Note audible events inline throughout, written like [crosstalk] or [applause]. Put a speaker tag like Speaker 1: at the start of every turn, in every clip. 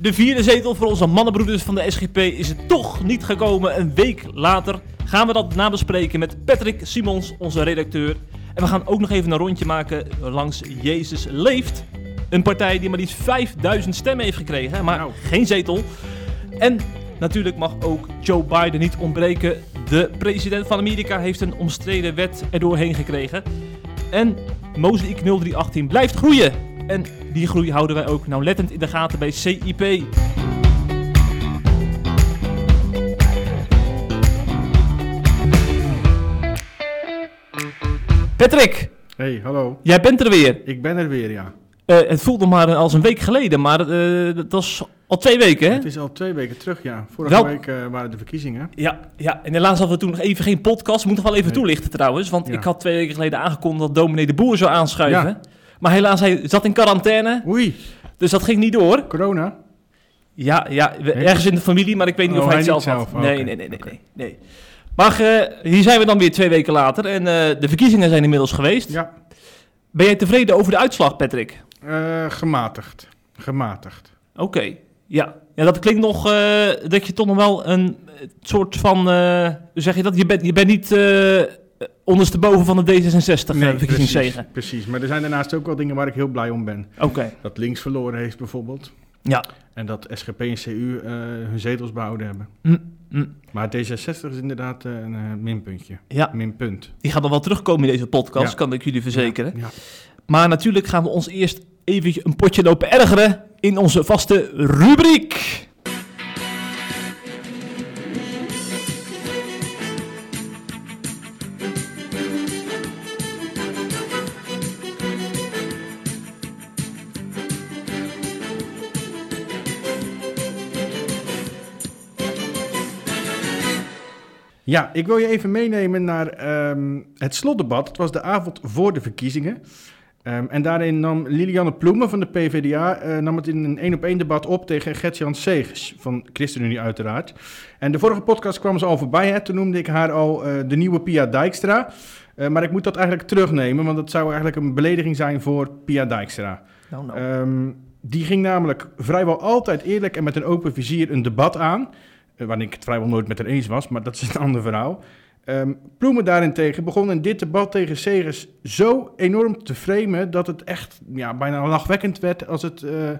Speaker 1: De vierde zetel voor onze mannenbroeders van de SGP is het toch niet gekomen. Een week later gaan we dat nabespreken met Patrick Simons, onze redacteur. En we gaan ook nog even een rondje maken langs Jezus Leeft. Een partij die maar liefst 5000 stemmen heeft gekregen, maar
Speaker 2: Nou.
Speaker 1: geen zetel. En natuurlijk mag ook Joe Biden niet ontbreken. De president van Amerika heeft een omstreden wet erdoorheen gekregen. En Mozaïek 0318 blijft groeien. En die groei houden wij ook nauwlettend in de gaten bij CIP. Patrick,
Speaker 2: Hey, hallo.
Speaker 1: jij bent er weer.
Speaker 2: Ik ben er weer, ja.
Speaker 1: Eh, het voelt nog maar als een week geleden, maar eh, dat was al twee weken, hè?
Speaker 2: Het is al twee weken terug, ja. Vorige
Speaker 1: Wel-
Speaker 2: week eh, waren de verkiezingen.
Speaker 1: Ja, ja, en helaas hadden we toen nog even geen podcast. Moet nog wel even
Speaker 2: Nee.
Speaker 1: toelichten trouwens, want
Speaker 2: Ja.
Speaker 1: ik had twee weken geleden aangekondigd dat dominee de Boer zou aanschuiven.
Speaker 2: Ja.
Speaker 1: Maar helaas, hij zat in quarantaine,
Speaker 2: Oei,
Speaker 1: dus dat ging niet door.
Speaker 2: corona.
Speaker 1: Ja, ja ergens in de familie, maar ik weet niet
Speaker 2: Oh,
Speaker 1: of hij het zelf had. nee, nee, nee, nee, nee. Maar eh, hier zijn we dan weer twee weken later en eh, de verkiezingen zijn inmiddels geweest.
Speaker 2: Ja,
Speaker 1: Ben jij tevreden over de uitslag, Patrick?
Speaker 2: eh, gematigd. Gematigd.
Speaker 1: Oké, ja. Ja, dat klinkt nog eh, dat je toch nog wel een eh, soort van, eh, hoe zeg je dat? Je bent, je bent niet eh ondersteboven van de D66 nee, verkiezingszegen.
Speaker 2: precies, precies. Maar er zijn daarnaast ook wel dingen waar ik heel blij om ben.
Speaker 1: Oké,
Speaker 2: Dat links verloren heeft bijvoorbeeld.
Speaker 1: ja.
Speaker 2: En dat SGP en CU eh, hun zetels behouden hebben.
Speaker 1: Mm, mm.
Speaker 2: Maar D66 is inderdaad eh, een eh, minpuntje.
Speaker 1: Ja,
Speaker 2: Minpunt.
Speaker 1: die gaat nog wel terugkomen in deze podcast,
Speaker 2: Ja.
Speaker 1: kan ik jullie verzekeren.
Speaker 2: Ja.
Speaker 1: Maar natuurlijk gaan we ons eerst even een potje lopen ergeren in onze vaste rubriek.
Speaker 2: Ja, ik wil je even meenemen naar ehm, het slotdebat. Het was de avond voor de verkiezingen. Ehm, en daarin nam Lilianne Ploemen van de PvdA eh, nam het in een één-op-één debat op tegen Gert-Jan Segers van ChristenUnie uiteraard. En de vorige podcast kwam ze al voorbij. Hè? Toen noemde ik haar al eh, de nieuwe Pia Dijkstra. Eh, maar ik moet dat eigenlijk terugnemen, want dat zou eigenlijk een belediging zijn voor Pia Dijkstra. Ehm, die ging namelijk vrijwel altijd eerlijk en met een open vizier een debat aan. Uh, waarin ik het vrijwel nooit met haar eens was, maar dat is een [laughs] ander verhaal. Ehm Ploemen daarentegen begon in dit debat tegen Segers zo enorm te framen... dat het echt ja, bijna lachwekkend werd als het eh,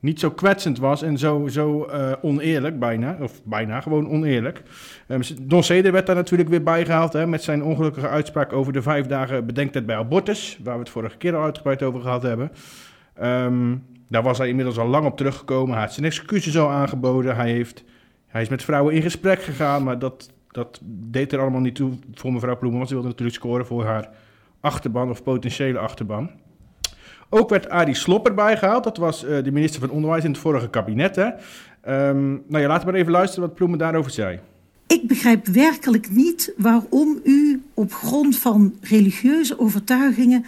Speaker 2: niet zo kwetsend was... en zo, zo eh, oneerlijk bijna, of bijna gewoon oneerlijk. Ehm, Don Ceder werd daar natuurlijk weer bijgehaald... Hè, met zijn ongelukkige uitspraak over de vijf dagen bedenktijd bij abortus... waar we het vorige keer al uitgebreid over gehad hebben... Ehm, daar was hij inmiddels al lang op teruggekomen. Hij had zijn excuses al aangeboden. Hij, heeft, hij is met vrouwen in gesprek gegaan, maar dat, dat deed er allemaal niet toe voor mevrouw Ploemen. Want ze wilde natuurlijk scoren voor haar achterban of potentiële achterban. Ook werd Arie Slob erbij gehaald. Dat was eh, de minister van Onderwijs in het vorige kabinet. Hè. Ehm, nou ja, laten we maar even luisteren wat Ploemen daarover zei.
Speaker 3: Ik begrijp werkelijk niet waarom u op grond van religieuze overtuigingen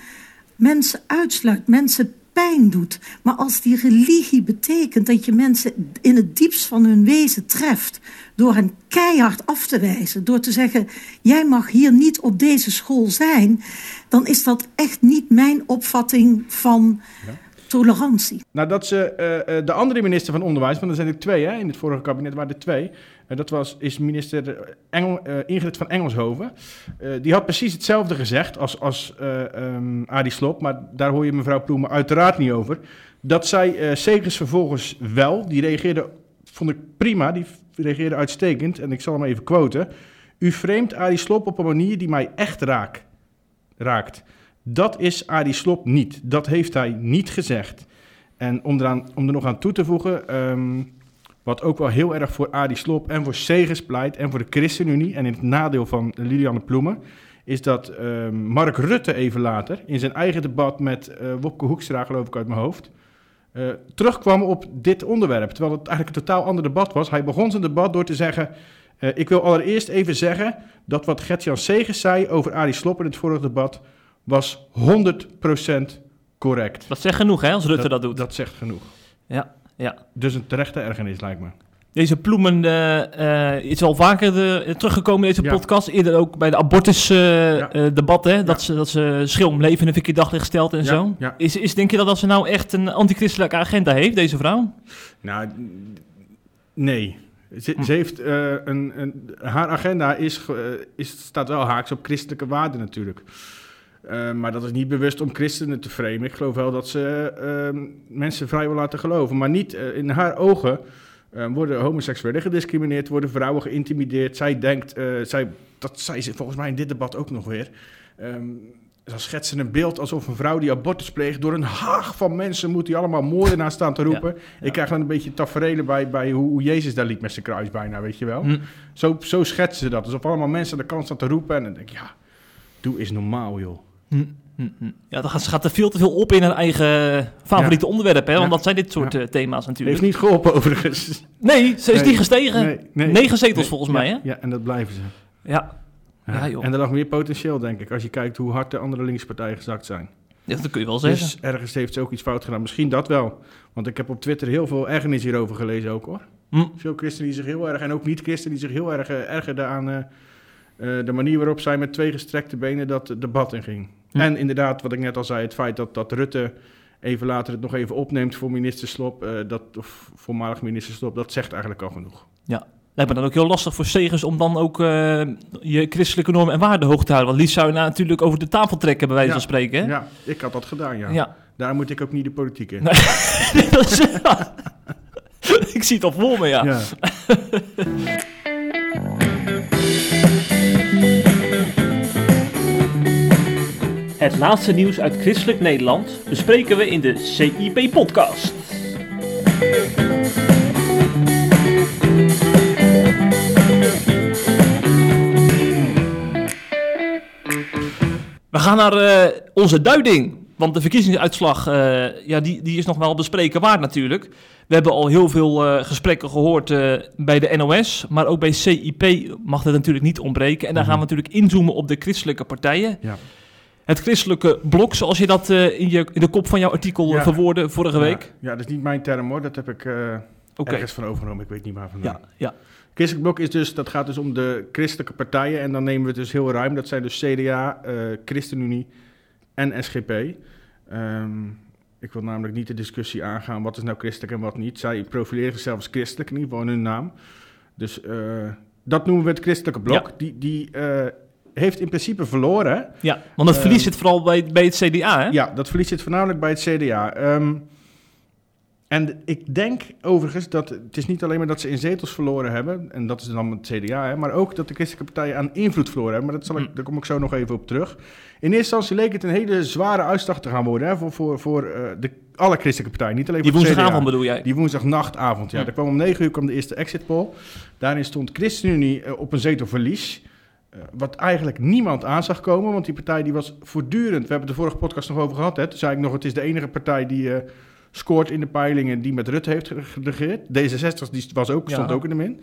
Speaker 3: mensen uitsluit, mensen pijn doet. Maar als die religie betekent dat je mensen in het diepst van hun wezen treft, door hen keihard af te wijzen, door te zeggen: jij mag hier niet op deze school zijn, dan is dat echt niet mijn opvatting van tolerantie.
Speaker 2: Nadat ze eh, eh, de andere minister van Onderwijs, want er zijn er twee, hè, in het vorige kabinet waren er twee. Eh, dat was, is minister Engel, eh, Ingrid van Engelshoven. Die had precies hetzelfde gezegd als, als eh ehm, Adi Slop, maar daar hoor je mevrouw Ploemen uiteraard niet over. Dat eh Segers vervolgens wel. Die reageerde, vond ik prima, die reageerde uitstekend. En ik zal hem even quoten. U framet Adi Slop op een manier die mij echt raak, raakt. Dat is Adi Slop niet. Dat heeft hij niet gezegd. En om, eraan, om er nog aan toe te voegen, ehm, wat ook wel heel erg voor Adi Slop en voor Segers pleit en voor de ChristenUnie en in het nadeel van Lilianne Ploemen, is dat ehm, Mark Rutte even later in zijn eigen debat met eh, Wopke Hoekstra, geloof ik uit mijn hoofd, eh, terugkwam op dit onderwerp. Terwijl het eigenlijk een totaal ander debat was. Hij begon zijn debat door te zeggen, eh, ik wil allereerst even zeggen dat wat Gert-Jan Segers zei over Adi Slop in het vorige debat was 100% correct.
Speaker 1: Dat zegt genoeg, hè, als Rutte dat, doet.
Speaker 2: Dat zegt genoeg.
Speaker 1: Ja, ja.
Speaker 2: Dus een terechte ergernis, lijkt me.
Speaker 1: Deze Ploemen eh, eh, is al vaker de, teruggekomen in deze
Speaker 2: Ja.
Speaker 1: podcast. Eerder ook bij de abortusdebat, hè, dat,
Speaker 2: Ja.
Speaker 1: ze, dat ze schil om leven in een verkeerd daglicht stelt en zo. Is, is, denk je dat als ze nou echt een antichristelijke agenda heeft, deze vrouw?
Speaker 2: Nou, nee. Ze, ze heeft eh, een, een, haar agenda is, eh, is, staat wel haaks op christelijke waarden natuurlijk. Eh, maar dat is niet bewust om christenen te framen. Ik geloof wel dat ze eh, mensen vrij wil laten geloven. Maar niet eh, in haar ogen eh, worden homoseksuelen gediscrimineerd, worden vrouwen geïntimideerd. Zij denkt, zij, dat zei ze volgens mij in dit debat ook nog weer. Ehm ze schetsen een beeld alsof een vrouw die abortus pleegt... door een haag van mensen moet die allemaal moordenaar staan te roepen.
Speaker 1: ja.
Speaker 2: Ik krijg dan een beetje tafereelen bij, bij hoe, hoe Jezus daar liep met zijn kruis bijna, weet je wel.
Speaker 1: Hm.
Speaker 2: Zo, zo schetsen ze dat. Alsof allemaal mensen aan de kant staan te roepen. En dan denk ik, ja, doe is normaal, joh.
Speaker 1: Hm, hm, hm. Ja, dan gaat, ze gaat er veel te veel op in haar eigen favoriete onderwerp, hè? Want
Speaker 2: Ja.
Speaker 1: dat zijn dit soort
Speaker 2: Ja.
Speaker 1: eh, thema's natuurlijk.
Speaker 2: Heeft niet geholpen overigens.
Speaker 1: Nee, ze is
Speaker 2: Nee.
Speaker 1: niet gestegen.
Speaker 2: Nee, nee.
Speaker 1: Negen zetels volgens mij, hè?
Speaker 2: Ja, en dat blijven ze.
Speaker 1: Ja. Ja, joh.
Speaker 2: En er lag meer potentieel, denk ik, als je kijkt hoe hard de andere linkse partijen gezakt zijn.
Speaker 1: Ja, dat kun je wel zeggen.
Speaker 2: Dus ergens heeft ze ook iets fout gedaan. Misschien dat wel. Want ik heb op Twitter heel veel ergernis hierover gelezen ook, hoor.
Speaker 1: Hm.
Speaker 2: Veel christenen die zich heel erg, en ook niet-christenen die zich heel erg eh, ergerden aan eh, de manier waarop zij met twee gestrekte benen dat debat inging.
Speaker 1: Hm.
Speaker 2: En inderdaad, wat ik net al zei, het feit dat, dat Rutte even later het nog even opneemt voor minister Slop, eh, dat, of voormalig minister Slop, dat zegt eigenlijk al genoeg.
Speaker 1: Lijkt me dan ook heel lastig voor Segers om dan ook eh, je christelijke normen en waarden hoog te houden. Want liefst zou je nou natuurlijk over de tafel trekken, bij wijze
Speaker 2: Ja.
Speaker 1: van spreken. Hè?
Speaker 2: Ja, ik had dat gedaan, ja.
Speaker 1: ja.
Speaker 2: Daar moet ik ook niet de politiek in.
Speaker 1: Nee. [laughs] Is- [laughs] Ik zie het al voor me, ja.
Speaker 2: Ja. [laughs]
Speaker 1: Het laatste nieuws uit christelijk Nederland bespreken we in de CIP-podcast. We gaan naar eh, onze duiding. Want de verkiezingsuitslag eh, ja, die, die is nog wel bespreken waard natuurlijk. We hebben al heel veel eh, gesprekken gehoord eh, bij de NOS. Maar ook bij CIP mag dat natuurlijk niet ontbreken. En daar gaan we natuurlijk inzoomen op de christelijke partijen.
Speaker 2: Ja.
Speaker 1: Het christelijke blok, zoals je dat eh, in, je, in de kop van jouw artikel eh,
Speaker 2: Ja.
Speaker 1: verwoordde vorige week.
Speaker 2: Ja, dat is niet mijn term hoor. Dat heb ik eh,
Speaker 1: Oké.
Speaker 2: ergens van overgenomen. Ik weet niet waar vandaan.
Speaker 1: Ja, ja.
Speaker 2: Christelijk blok is dus, dat gaat dus om de christelijke partijen. En dan nemen we het dus heel ruim. Dat zijn dus CDA, eh, ChristenUnie en SGP. Ehm, ik wil namelijk niet de discussie aangaan wat is nou christelijk en wat niet. Zij profileren zichzelf als christelijk, in ieder geval in hun naam. Dus eh, dat noemen we het christelijke blok. Die, die eh, heeft in principe verloren.
Speaker 1: ja, want het verlies
Speaker 2: Ehm,
Speaker 1: zit vooral bij, bij het CDA, hè?
Speaker 2: Ja, dat verlies zit voornamelijk bij het CDA. Ehm, en ik denk overigens dat het is niet alleen maar dat ze in zetels verloren hebben, en dat is dan het CDA, hè, maar ook dat de christelijke partijen aan invloed verloren hebben. Maar dat zal ik,
Speaker 1: Hm.
Speaker 2: daar kom ik zo nog even op terug. In eerste instantie leek het een hele zware uitslag te gaan worden hè, voor, voor, voor eh, de, alle christelijke partijen, niet alleen
Speaker 1: Die
Speaker 2: voor
Speaker 1: woensdagavond bedoel jij?
Speaker 2: Die woensdagnachtavond, ja.
Speaker 1: Hm.
Speaker 2: Er kwam om 9 uur kwam de eerste exit poll. Daarin stond ChristenUnie eh, op een zetelverlies. Eh, wat eigenlijk niemand aan zag komen, want die partij die was voortdurend... We hebben het de vorige podcast nog over gehad, hè. Toen zei ik nog, het is de enige partij die eh, scoort in de peilingen die met Rutte heeft geregeerd. D66 die was ook, stond
Speaker 1: Ja.
Speaker 2: ook in de min.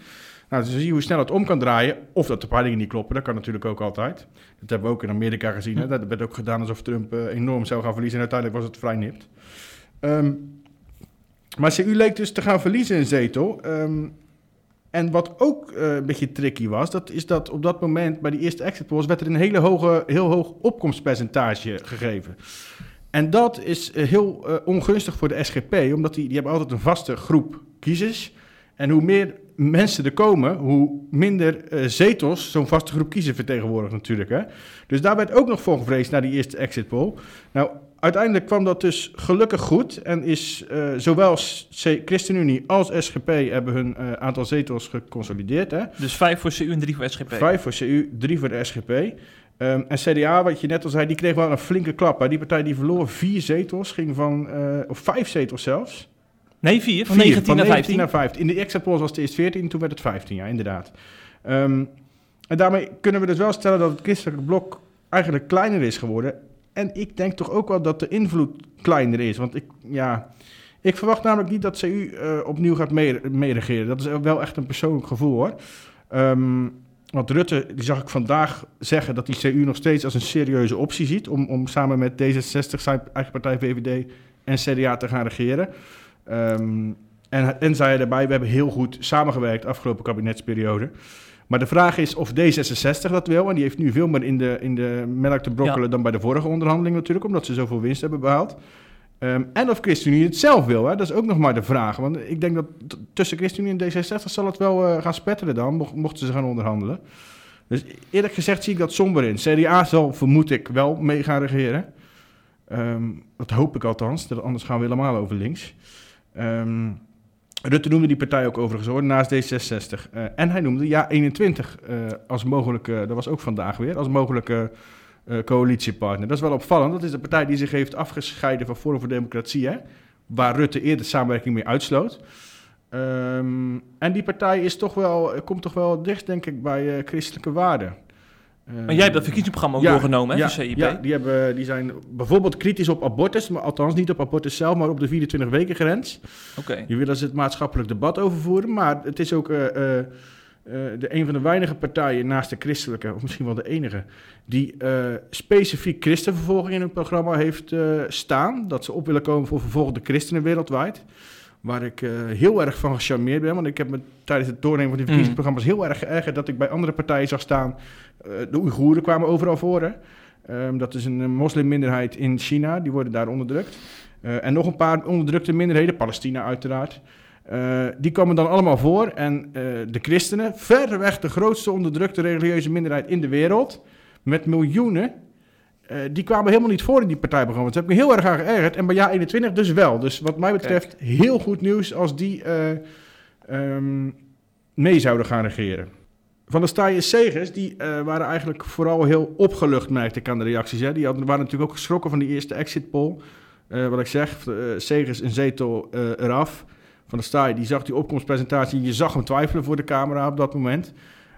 Speaker 2: Nou, dus zie je hoe snel het om kan draaien. Of dat de peilingen niet kloppen, dat kan natuurlijk ook altijd. Dat hebben we ook in Amerika gezien. Hè. Dat werd ook gedaan alsof Trump eh, enorm zou gaan verliezen. En uiteindelijk was het vrij nipt. Ehm, maar CU leek dus te gaan verliezen in zetel. Ehm, en wat ook eh, een beetje tricky was, dat is dat op dat moment bij die eerste exit polls werd er een hele hoge, heel hoog opkomstpercentage gegeven. En dat is eh, heel eh, ongunstig voor de SGP, omdat die, die hebben altijd een vaste groep kiezers. En hoe meer mensen er komen, hoe minder zetels zo'n vaste groep kiezer vertegenwoordigt natuurlijk. Hè? Dus daar werd ook nog voor gevreesd naar die eerste exit poll. Nou, uiteindelijk kwam dat dus gelukkig goed en is eh, zowel ChristenUnie als SGP hebben hun eh, aantal zetels geconsolideerd. Hè?
Speaker 1: Dus vijf voor CU en drie voor SGP.
Speaker 2: Vijf voor CU, drie voor de SGP. Ehm, en CDA, wat je net al zei, die kreeg wel een flinke klap. Hè? Die partij die verloor vier zetels, ging van, eh, of vijf zetels zelfs.
Speaker 1: Nee, vier. Van
Speaker 2: Vier,
Speaker 1: 19
Speaker 2: van
Speaker 1: naar
Speaker 2: 19
Speaker 1: 15.
Speaker 2: naar 15. In de exit polls was het eerst 14, toen werd het 15, ja, inderdaad. Ehm, en daarmee kunnen we dus wel stellen dat het christelijke blok eigenlijk kleiner is geworden. En ik denk toch ook wel dat de invloed kleiner is. Want ik, ja, ik verwacht namelijk niet dat CU eh, opnieuw gaat mee- meeregeren. Dat is wel echt een persoonlijk gevoel hoor. Ehm, want Rutte, die zag ik vandaag zeggen dat hij CU nog steeds als een serieuze optie ziet. Om, om samen met D66, zijn eigen partij VVD en CDA te gaan regeren. Ehm, en, en zei daarbij, we hebben heel goed samengewerkt afgelopen kabinetsperiode. Maar de vraag is of D66 dat wil. En die heeft nu veel meer in de, in de melk te brokkelen
Speaker 1: Ja.
Speaker 2: dan bij de vorige onderhandeling natuurlijk. Omdat ze zoveel winst hebben behaald. Ehm, en of ChristenUnie het zelf wil. Hè? Dat is ook nog maar de vraag. Want ik denk dat tussen ChristenUnie en D66 zal het wel eh, gaan spetteren dan. Mocht, mochten ze gaan onderhandelen. Dus eerlijk gezegd zie ik dat somber in. CDA zal, vermoed ik, wel mee gaan regeren. Ehm, dat hoop ik althans. dat- Anders gaan we helemaal over links. Ehm, Rutte noemde die partij ook overigens hoor, naast D66. Eh, en hij noemde Ja 21 eh, als mogelijke, dat was ook vandaag weer, als mogelijke eh, coalitiepartner. Dat is wel opvallend. Dat is de partij die zich heeft afgescheiden van Forum voor Democratie, hè, waar Rutte eerder samenwerking mee uitsloot. Ehm, en die partij is toch wel, komt toch wel dicht, denk ik, bij christelijke waarden.
Speaker 1: Maar jij hebt dat verkiezingsprogramma ook
Speaker 2: Ja,
Speaker 1: doorgenomen, hè,
Speaker 2: ja,
Speaker 1: CIP?
Speaker 2: Ja, die, hebben, die zijn bijvoorbeeld kritisch op abortus, maar althans niet op abortus zelf, maar op de 24 weken grens.
Speaker 1: Oké.
Speaker 2: Je willen ze het maatschappelijk debat overvoeren, maar het is ook eh, eh, eh, de, een van de weinige partijen naast de christelijke, of misschien wel de enige, die specifiek christenvervolging in hun programma heeft staan. Dat ze op willen komen voor vervolgde christenen wereldwijd. Waar ik eh, heel erg van gecharmeerd ben, want ik heb me tijdens het doornemen van die verkiezingsprogramma's heel erg geërgerd dat ik bij andere partijen zag staan. eh, de Oeigoeren kwamen overal voor. Hè. Ehm, dat is een eh, moslimminderheid in China, die worden daar onderdrukt. En nog een paar onderdrukte minderheden, Palestina uiteraard. Die komen dan allemaal voor. En de christenen, verreweg de grootste onderdrukte religieuze minderheid in de wereld, met miljoenen, eh, die kwamen helemaal niet voor in die partijprogramma's. Daar heb ik me heel erg aan geërgerd. En bij jaar 21 dus wel. Dus wat mij betreft heel goed nieuws als die eh, ehm, mee zouden gaan regeren. Van de Staaije Segers, die eh, waren eigenlijk vooral heel opgelucht, merkte ik aan de reacties. Hè. Die hadden, waren natuurlijk ook geschrokken van die eerste exit poll. Wat ik zeg, Segers een zetel eraf. Van de Staaij, die zag die opkomstpresentatie. Je zag hem twijfelen voor de camera op dat moment.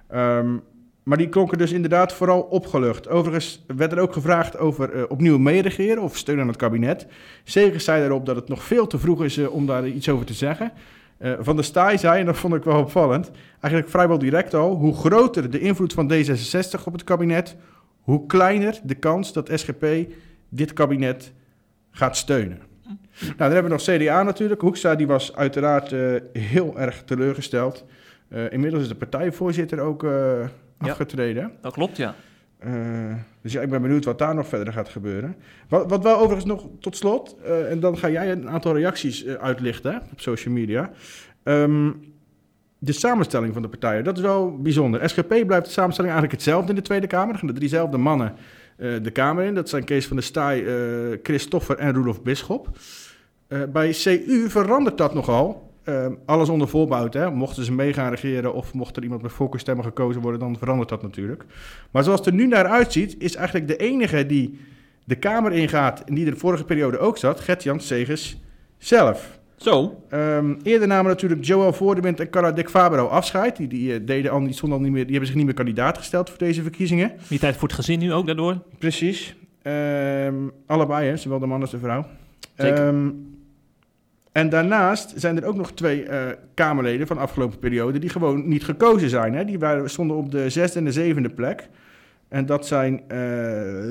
Speaker 2: Ehm, maar die klonken dus inderdaad vooral opgelucht. Overigens werd er ook gevraagd over eh, opnieuw meeregeren of steun aan het kabinet. Segers zei daarop dat het nog veel te vroeg is eh, om daar iets over te zeggen. Eh, van der Staaij zei, en dat vond ik wel opvallend, eigenlijk vrijwel direct al, hoe groter de invloed van D66 op het kabinet, hoe kleiner de kans dat SGP dit kabinet gaat steunen. Nou, dan hebben we nog CDA natuurlijk. Hoekstra die was uiteraard heel erg teleurgesteld. Inmiddels is de partijvoorzitter ook afgetreden.
Speaker 1: Dat klopt, ja.
Speaker 2: Eh, dus ja, ik ben benieuwd wat daar nog verder gaat gebeuren. Wat, wat wel overigens nog tot slot, eh, en dan ga jij een aantal reacties eh, uitlichten op social media. Ehm, de samenstelling van de partijen, dat is wel bijzonder. SGP blijft de samenstelling eigenlijk hetzelfde in de Tweede Kamer. Er gaan de driezelfde mannen de Kamer in. Dat zijn Kees van der Staaij, Christoffer en Roelof Bisschop. Bij CU verandert dat nogal. Eh, alles onder voorbehoud. Hè. Mochten ze mee gaan regeren of mocht er iemand met voorkeurstemmen gekozen worden, dan verandert dat natuurlijk. Maar zoals het er nu naar uitziet, is eigenlijk de enige die de Kamer ingaat en die er de vorige periode ook zat, Gert-Jan Segers zelf.
Speaker 1: Zo.
Speaker 2: Ehm, eerder namen natuurlijk Joël Voordewind en Cara Dick Fabro afscheid. Die, die, eh, deden al niet, stonden al niet meer, die hebben zich niet meer kandidaat gesteld voor deze verkiezingen.
Speaker 1: Meer tijd voor het gezin nu ook daardoor.
Speaker 2: Precies. Ehm, allebei, hè, zowel de man als de vrouw.
Speaker 1: Zeker.
Speaker 2: Ehm, en daarnaast zijn er ook nog twee eh, Kamerleden van de afgelopen periode die gewoon niet gekozen zijn. Hè. Die waren, stonden op de zesde en de zevende plek. En dat zijn uh,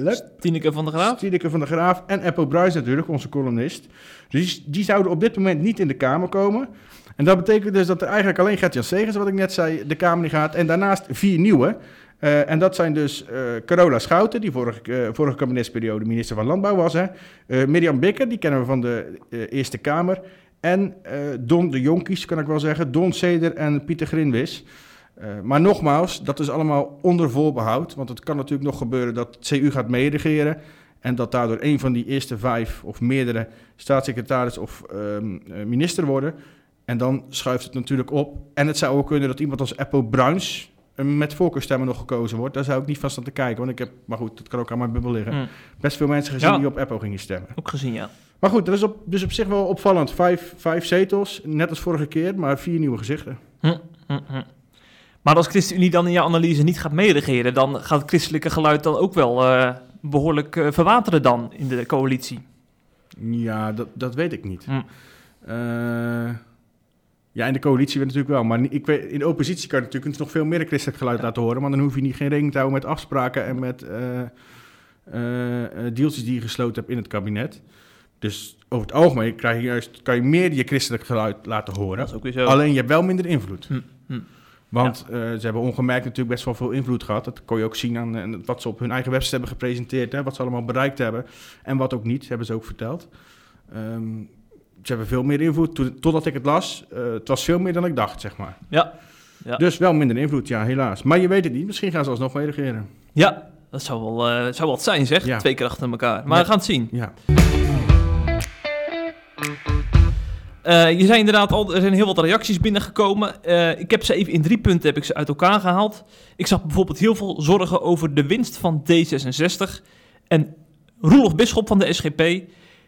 Speaker 2: Lep,
Speaker 1: Tineke van der Graaf.
Speaker 2: Tineke van der Graaf en Eppo Bruis natuurlijk, onze columnist. Dus die, die zouden op dit moment niet in de Kamer komen. En dat betekent dus dat er eigenlijk alleen Gert-Jan Segers, wat ik net zei, de Kamer in gaat. En daarnaast vier nieuwe. Uh, en dat zijn dus uh, Carola Schouten, die vorige, uh, vorige kabinetsperiode minister van Landbouw was. Hè. Mirjam Bikker, die kennen we van de Eerste Kamer. En Don de Jonkies, kan ik wel zeggen. Don Seder en Pieter Grinwis. Maar nogmaals, dat is allemaal onder voorbehoud. Want het kan natuurlijk nog gebeuren dat CU gaat meeregeren. En dat daardoor een van die eerste vijf of meerdere staatssecretaris of um, minister worden. En dan schuift het natuurlijk op. En het zou ook kunnen dat iemand als Eppo Bruins met voorkeurstemmen nog gekozen wordt. Daar zou ik niet van staan te kijken. Want ik heb, maar goed, dat kan ook aan mijn bubbel liggen. Mm. Best veel mensen gezien ja. die op Eppo gingen stemmen.
Speaker 1: Ook gezien, ja.
Speaker 2: Maar goed, dat is op, dus op zich wel opvallend. Vijf, vijf zetels, net als vorige keer, maar vier nieuwe gezichten.
Speaker 1: Hm, hm, hm. Maar als ChristenUnie dan in jouw analyse niet gaat meeregeren, dan gaat het christelijke geluid dan ook wel uh, behoorlijk uh, verwateren dan in de coalitie.
Speaker 2: Ja, dat, dat weet ik niet. Uh, ja, in de coalitie weet natuurlijk wel. Maar ik weet, in de oppositie kan je natuurlijk nog veel meer christelijk geluid ja. laten horen. Maar dan hoef je niet geen rekening te houden met afspraken en met deeltjes die je gesloten hebt in het kabinet. Dus over het algemeen krijg je juist, kan je meer je christelijk geluid laten horen.
Speaker 1: Weer.
Speaker 2: Alleen je hebt wel minder invloed.
Speaker 1: Hm, hm.
Speaker 2: Want ze hebben ongemerkt natuurlijk best wel veel invloed gehad. Dat kon je ook zien aan wat ze op hun eigen website hebben gepresenteerd. Hè, wat ze allemaal bereikt hebben. En wat ook niet, hebben ze ook verteld. Ehm, ze hebben veel meer invloed. Toen- totdat ik het las, eh, het was veel meer dan ik dacht, zeg maar.
Speaker 1: Ja. Ja.
Speaker 2: Dus wel minder invloed, ja, helaas. Maar je weet het niet. Misschien gaan ze alsnog mee regeren.
Speaker 1: Ja, dat zou wel, eh, zou wel wat zijn, zeg.
Speaker 2: Ja.
Speaker 1: Twee keer achter elkaar. Maar
Speaker 2: Ja.
Speaker 1: we gaan het zien.
Speaker 2: Ja.
Speaker 1: Eh, je zei inderdaad al, er zijn heel wat reacties binnengekomen. Ik heb ze even in drie punten heb ik ze uit elkaar gehaald. Ik zag bijvoorbeeld heel veel zorgen over de winst van D66. En Roelof Bisschop van de SGP,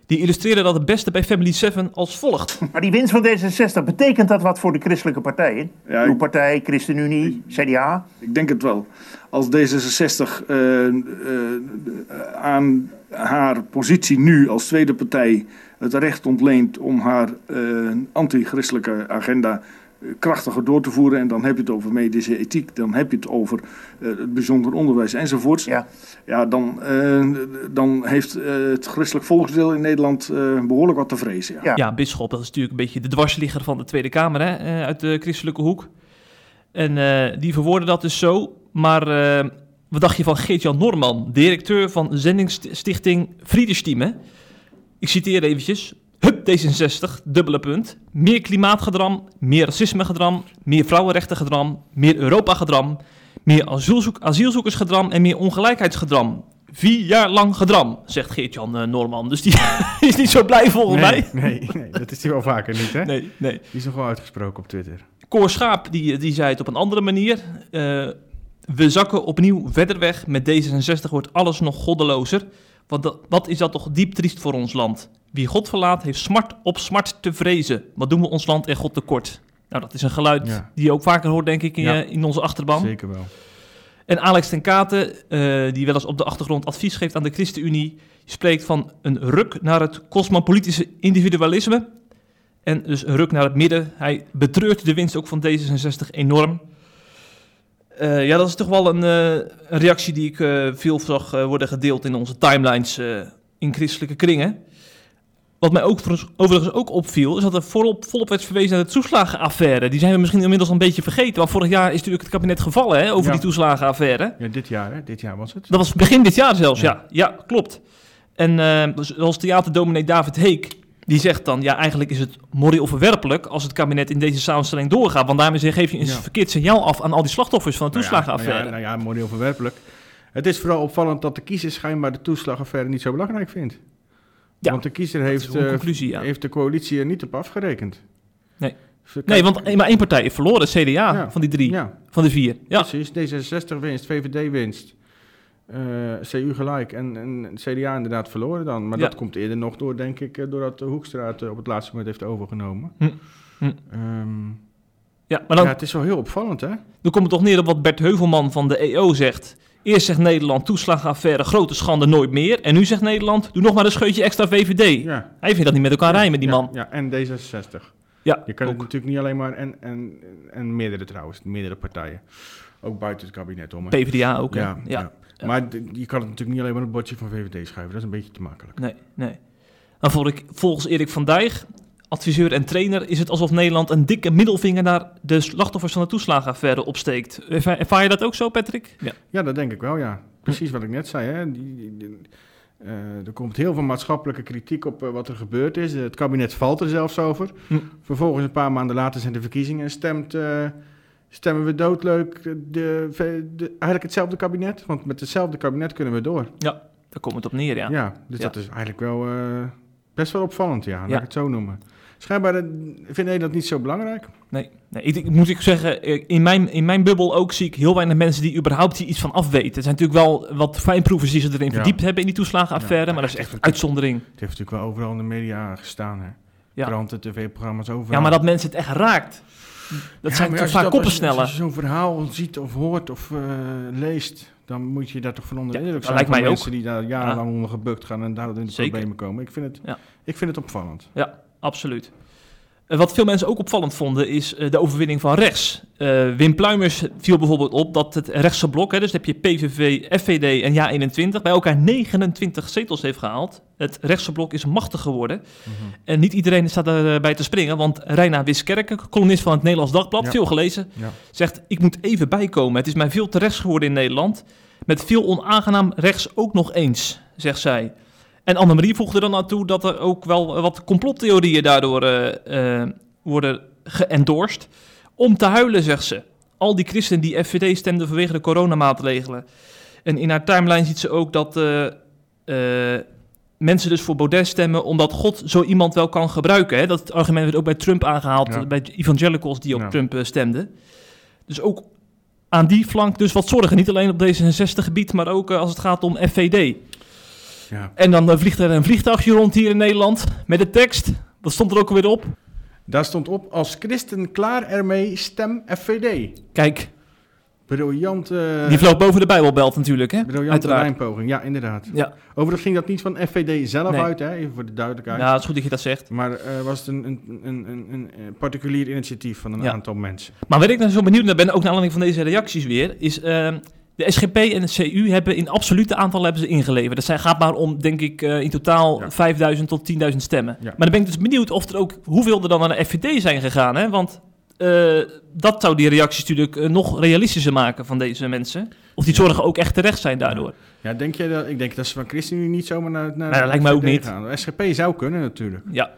Speaker 1: die illustreerde dat het beste bij Family 7 als volgt. [laughs]
Speaker 4: Maar die winst van D66, betekent dat wat voor de christelijke partijen?
Speaker 5: Ja,
Speaker 4: Uw partij, ChristenUnie, CDA?
Speaker 5: Ik denk het wel. Als D66 eh, eh, aan haar positie nu als tweede partij het recht ontleent om haar eh, anti-christelijke agenda krachtiger door te voeren. En dan heb je het over medische ethiek, dan heb je het over eh, het bijzonder onderwijs enzovoorts.
Speaker 4: Ja.
Speaker 5: Ja, dan, eh, dan heeft eh, het christelijk volksdeel in Nederland eh, behoorlijk wat te vrezen. Ja.
Speaker 4: Ja.
Speaker 1: Ja, Bisschop, dat is natuurlijk een beetje de dwarsligger van de Tweede Kamer hè, eh, uit de christelijke hoek. En eh, die verwoorden dat dus zo. Maar eh, wat dacht je van Geert-Jan Norman, directeur van zendingsstichting Friedesteam? Ik citeer eventjes. Hup D66, dubbele punt. Meer klimaatgedram, meer racismegedram, meer vrouwenrechtengedram, meer Europa-gedram, meer asielzoek, asielzoekersgedram en meer ongelijkheidsgedram. Vier jaar lang gedram, zegt Geert-Jan eh, Norman. Dus die [laughs] is niet zo blij volgens mij.
Speaker 2: Nee, nee, dat is hij wel vaker niet, hè?
Speaker 1: Nee, nee.
Speaker 2: Die is nog wel uitgesproken op Twitter.
Speaker 1: Cor Schaap die, die zei het op een andere manier. Eh, we zakken opnieuw verder weg. Met D66 wordt alles nog goddelozer. Want dat, wat is dat toch diep triest voor ons land? Wie God verlaat, heeft smart op smart te vrezen. Wat doen we ons land en God tekort? Nou, dat is een geluid
Speaker 2: Ja.
Speaker 1: die je ook vaker hoort, denk ik, in,
Speaker 2: Ja.
Speaker 1: in onze achterban.
Speaker 2: Zeker wel.
Speaker 1: En Alex ten Katen, eh, die wel eens op de achtergrond advies geeft aan de ChristenUnie, spreekt van een ruk naar het cosmopolitische individualisme. En dus een ruk naar het midden. Hij betreurt de winst ook van D66 enorm. Eh, ja, dat is toch wel een, eh, een reactie die ik veel zag worden gedeeld in onze timelines in christelijke kringen. Wat mij ook, overigens- ook opviel, is dat er volop, volop werd verwezen naar de toeslagenaffaire. Die zijn we misschien inmiddels al een beetje vergeten. Want vorig jaar is natuurlijk het kabinet gevallen hè, over
Speaker 2: Ja.
Speaker 1: die toeslagenaffaire.
Speaker 2: Ja, dit jaar, hè? Dit jaar was het.
Speaker 1: Dat was begin dit jaar zelfs, ja.
Speaker 2: Ja.
Speaker 1: Ja, klopt. En eh, zoals theaterdominee David Heek, die zegt dan... ja, eigenlijk is het moreel verwerpelijk als het kabinet in deze samenstelling doorgaat. Want daarmee geef je een
Speaker 2: Ja.
Speaker 1: verkeerd signaal af aan al die slachtoffers van de
Speaker 2: Nou
Speaker 1: toeslagenaffaire.
Speaker 2: Nou ja, nou ja, moreel verwerpelijk. Het is vooral opvallend dat de kiezer schijnbaar de toeslagaffaire niet zo belangrijk vindt.
Speaker 1: Ja,
Speaker 2: Want de kiezer heeft, eh,
Speaker 1: conclusie, ja.
Speaker 2: heeft de coalitie er niet op afgerekend.
Speaker 1: Nee.
Speaker 2: Ze
Speaker 1: Nee, want maar één partij heeft verloren, CDA,
Speaker 2: Ja.
Speaker 1: van die drie,
Speaker 2: Ja,
Speaker 1: van de vier. Ja,
Speaker 2: precies. D66 winst, VVD winst. eh, CU gelijk en, en CDA inderdaad verloren dan. Maar
Speaker 1: Ja.
Speaker 2: dat komt eerder nog door, denk ik, eh, doordat de Hoekstraat op het laatste moment heeft overgenomen.
Speaker 1: Hm. Hm.
Speaker 2: Ehm,
Speaker 1: ja maar dan,
Speaker 2: ja, het is wel heel opvallend, hè?
Speaker 1: dan komt het toch neer op wat Bert Heuvelman van de EO zegt. Eerst zegt Nederland, toeslagenaffaire, grote schande, nooit meer. En nu zegt Nederland, doe nog maar een scheutje extra VVD.
Speaker 2: Ja.
Speaker 1: Hij vindt dat niet met elkaar rijmen, die
Speaker 2: Ja,
Speaker 1: man.
Speaker 2: Ja, en D66.
Speaker 1: Ja,
Speaker 2: Je kan het
Speaker 1: ook.
Speaker 2: natuurlijk niet alleen maar, en, en, en meerdere trouwens, meerdere partijen. Ook buiten het kabinet om.
Speaker 1: PvdA ook,
Speaker 2: ja,
Speaker 1: ja.
Speaker 2: Maar je kan het natuurlijk niet alleen maar op het bordje van VVD schuiven. Dat is een beetje te makkelijk.
Speaker 1: Nee, nee. Dan volg ik, volgens Erik van Dijk, adviseur en trainer, is het alsof Nederland een dikke middelvinger naar de slachtoffers van de toeslagenaffaire opsteekt. Ervaar, ervaar je dat ook zo, Patrick? Ja.
Speaker 2: Ja, dat denk ik wel, ja. Precies wat ik net zei. Hè. Die, die- die- eh, er komt heel veel maatschappelijke kritiek op eh, wat er gebeurd is. het kabinet valt er zelfs over.
Speaker 1: Hm.
Speaker 2: Vervolgens, een paar maanden later, zijn de verkiezingen en stemt, eh, stemmen we doodleuk de, de, de- eigenlijk hetzelfde kabinet. Want met hetzelfde kabinet kunnen we door.
Speaker 1: Daar komt het op neer, ja.
Speaker 2: Ja, dus
Speaker 1: Ja.
Speaker 2: dat is eigenlijk wel eh, best wel opvallend, ja, laat
Speaker 1: Ja.
Speaker 2: ik het zo noemen. Schijnbaar eh, vindt Nederland niet zo belangrijk.
Speaker 1: Nee, nee ik, ik- moet ik zeggen, eh, in mijn, in mijn bubbel ook zie ik heel weinig mensen die überhaupt hier iets van afweten. Er zijn natuurlijk wel wat fijnproevers die ze erin
Speaker 2: Ja.
Speaker 1: verdiept hebben in die toeslagenaffaire,
Speaker 2: Ja,
Speaker 1: maar dat is echt een uitzondering.
Speaker 2: Het heeft natuurlijk wel overal in de media gestaan, hè.
Speaker 1: Ja.
Speaker 2: Kranten, tv-programma's, overal.
Speaker 1: Ja, maar dat mensen het echt raakt. Dat
Speaker 2: Ja,
Speaker 1: zijn toch vaak
Speaker 2: dat-
Speaker 1: koppensnellen.
Speaker 2: Als je, zo'n verhaal ziet of hoort of eh, leest, dan moet je daar toch van onder
Speaker 1: Ja,
Speaker 2: de indruk
Speaker 1: dat
Speaker 2: zijn
Speaker 1: lijkt mij ook.
Speaker 2: mensen die daar jarenlang onder gebukt gaan en daardoor in de problemen komen. Ik vind het,
Speaker 1: Ja.
Speaker 2: ik vind het opvallend.
Speaker 1: Ja, absoluut. Eh, wat veel mensen ook opvallend vonden is eh, de overwinning van rechts. Eh, Wim Pluimers viel bijvoorbeeld op dat het rechtse blok, hè, dus heb je PVV, FVD en JA21, bij elkaar 29 zetels heeft gehaald. Het rechtse blok is machtig geworden. En niet iedereen staat erbij te springen, want Reina Wiskerken, columnist van het Nederlands Dagblad,
Speaker 2: Ja.
Speaker 1: veel gelezen,
Speaker 2: Ja.
Speaker 1: zegt: Ik moet even bijkomen. Het is mij veel te rechts geworden in Nederland. Met veel onaangenaam rechts ook nog eens, zegt zij. En Annemarie voegde dan naartoe dat er ook wel wat complottheorieën daardoor eh, eh, worden geëndorst. Om te huilen, zegt ze. Al die christenen die FVD stemden vanwege de coronamaatregelen. En in haar timeline ziet ze ook dat eh, mensen dus voor Baudet stemmen... omdat God zo iemand wel kan gebruiken. Hè? Dat argument werd ook bij Trump aangehaald,
Speaker 2: Ja.
Speaker 1: bij evangelicals die op
Speaker 2: Ja.
Speaker 1: Trump stemden. Dus ook aan die flank dus wat zorgen. Niet alleen op D66-gebied, maar ook als het gaat om FVD.
Speaker 2: Ja.
Speaker 1: En dan eh, vliegt er een vliegtuigje rond hier in Nederland met de tekst. Wat stond er ook alweer op?
Speaker 2: Daar stond op, als christen klaar ermee, stem FVD.
Speaker 1: Kijk,
Speaker 2: Briljant, eh
Speaker 1: die vloog boven de Bijbelbelt natuurlijk, hè?
Speaker 2: briljante lijnpoging. Ja, inderdaad.
Speaker 1: Ja.
Speaker 2: Overigens ging dat niet van FVD zelf
Speaker 1: Nee.
Speaker 2: uit, hè? even voor de duidelijkheid.
Speaker 1: ja, het is goed dat je dat zegt.
Speaker 2: Maar eh, was het een, een, een, een, particulier initiatief van een
Speaker 1: Ja.
Speaker 2: aantal mensen.
Speaker 1: Maar waar ik nou zo benieuwd naar ben, ook naar aanleiding van deze reacties weer, is ehm, de SGP en de CU hebben in absolute aantal hebben ze ingeleverd. Dat zijn, gaat maar om, denk ik, eh, in totaal
Speaker 2: Ja.
Speaker 1: 5000 tot 10.000 stemmen.
Speaker 2: Ja.
Speaker 1: Maar dan ben ik dus benieuwd of er ook, hoeveel er dan naar de FVD zijn gegaan, hè? Want eh, dat zou die reacties natuurlijk eh, nog realistischer maken van deze mensen. Of die
Speaker 2: Ja.
Speaker 1: zorgen ook echt terecht zijn daardoor.
Speaker 2: Ja, denk jij dat? Ik denk dat ze van ChristenUnie niet zomaar naar, naar
Speaker 1: Nee, dat lijkt mij ook niet.
Speaker 2: gaan. De SGP zou kunnen natuurlijk.
Speaker 1: Ja,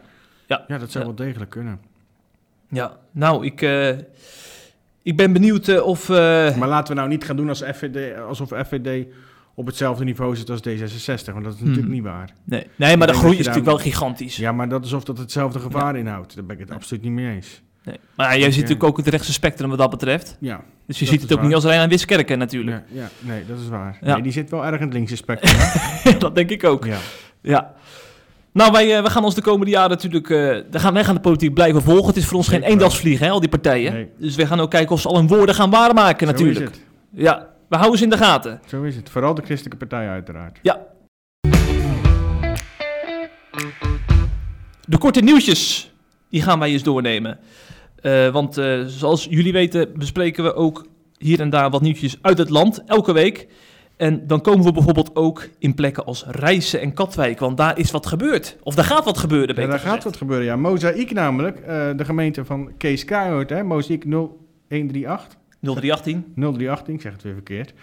Speaker 2: Ja, dat zou
Speaker 1: Ja.
Speaker 2: wel degelijk kunnen.
Speaker 1: ja. Nou, ik, ik ben benieuwd eh, of... eh,
Speaker 2: Maar laten we nou niet gaan doen als FVD, alsof FVD op hetzelfde niveau zit als D66, want dat is natuurlijk
Speaker 1: Hmm.
Speaker 2: niet waar.
Speaker 1: nee, nee, maar de groei is natuurlijk wel gigantisch.
Speaker 2: Ja, maar dat is of dat hetzelfde gevaar inhoudt. Daar ben ik het absoluut niet mee eens.
Speaker 1: Nee. Maar jij ziet natuurlijk ook het rechtse spectrum wat dat betreft.
Speaker 2: Ja,
Speaker 1: Dus je ziet het ook
Speaker 2: waar.
Speaker 1: niet als alleen aan Wiskerken natuurlijk.
Speaker 2: ja, ja nee, dat is waar. Nee, die zit wel erg in het linkse [laughs] spectrum.
Speaker 1: dat denk ik ook.
Speaker 2: ja.
Speaker 1: Ja. Nou, wij, eh, we gaan ons de komende jaren natuurlijk... we gaan, wij gaan de politiek blijven volgen. Het is voor ons geen eendagsvlieg, hè, al die partijen.
Speaker 2: Nee.
Speaker 1: Dus we gaan ook kijken of ze al hun woorden gaan waarmaken
Speaker 2: Zo
Speaker 1: natuurlijk.
Speaker 2: is het.
Speaker 1: Ja, we houden ze in de gaten.
Speaker 2: Zo is het. Vooral de christelijke partij uiteraard.
Speaker 1: Ja. De korte nieuwsjes, die gaan wij eens doornemen. Eh, want zoals jullie weten bespreken we ook hier en daar wat nieuwtjes uit het land, elke week. En dan komen we bijvoorbeeld ook in plekken als Rijssen en Katwijk, want daar is wat gebeurd. Of daar gaat wat gebeuren,
Speaker 2: Ja,
Speaker 1: beter
Speaker 2: daar gaat wat gebeuren. Ja, Mozaïek namelijk, eh, de gemeente van Kees Kruijhoort, hè, Mozaïek 0138.
Speaker 1: 0318.
Speaker 2: 0318, ik zeg het weer verkeerd.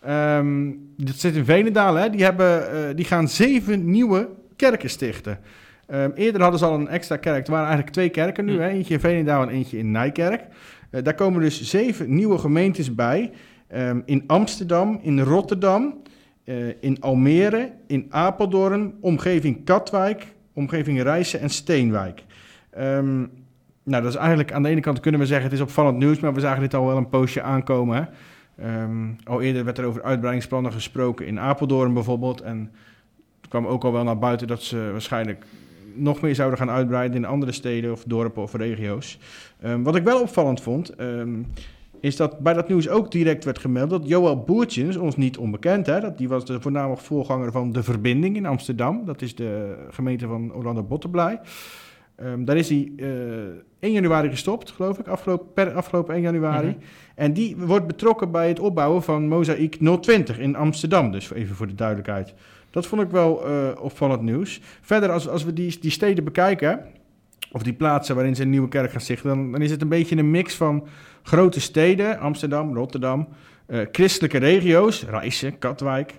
Speaker 2: Ehm dat zit in Venendaal, hè. Die, hebben, eh, die gaan zeven nieuwe kerken stichten. Ehm, eerder hadden ze al een extra kerk. Er waren eigenlijk twee kerken nu,
Speaker 1: Hm.
Speaker 2: hè. eentje in Venendaal en eentje in Nijkerk. Eh, daar komen dus zeven nieuwe gemeentes bij. Ehm, in Amsterdam, in Rotterdam, eh, in Almere, in Apeldoorn, omgeving Katwijk, omgeving Rijssen en Steenwijk. Ehm, nou, dat is eigenlijk aan de ene kant kunnen we zeggen het is opvallend nieuws, maar we zagen dit al wel een poosje aankomen. Ehm, al eerder werd er over uitbreidingsplannen gesproken in Apeldoorn bijvoorbeeld. En het kwam ook al wel naar buiten dat ze waarschijnlijk nog meer zouden gaan uitbreiden in andere steden of dorpen of regio's. Wat ik wel opvallend vond, is dat bij dat nieuws ook direct werd gemeld dat Joël Boertjens, ons niet onbekend, hè, dat die was de voornamelijk voorganger van De Verbinding in Amsterdam. Dat is de gemeente van Orlando Botterblij. Ehm, daar is hij eh 1 januari gestopt, geloof ik, afgelopen, per afgelopen 1 januari.
Speaker 1: Mhm.
Speaker 2: En die wordt betrokken bij het opbouwen van Mozaïek 020 in Amsterdam. Dus even voor de duidelijkheid. Dat vond ik wel eh, opvallend nieuws. Verder, als, als we die, die steden bekijken, of die plaatsen waarin ze een nieuwe kerk gaan stichten, dan, dan is het een beetje een mix van grote steden, Amsterdam, Rotterdam, eh, christelijke regio's, Rijssen, Katwijk.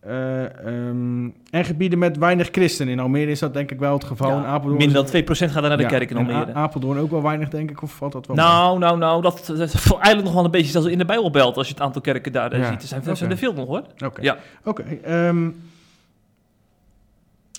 Speaker 2: eh, ehm, en gebieden met weinig christenen. In Almere is dat denk ik wel het geval.
Speaker 1: Ja,
Speaker 2: in Apeldoorn
Speaker 1: minder dan 2% gaat er naar de
Speaker 2: Ja,
Speaker 1: kerk in
Speaker 2: en
Speaker 1: Almere.
Speaker 2: A- Apeldoorn ook wel weinig, denk ik, of valt dat wel mee?
Speaker 1: Nou, nou, nou, dat, dat is eigenlijk nog wel een beetje zelfs in de Bijbelbelt als je het aantal kerken daar eh,
Speaker 2: Ja,
Speaker 1: ziet. Er zijn, er zijn er veel nog hoor.
Speaker 2: Oké.
Speaker 1: Ja.
Speaker 2: Oké. ehm,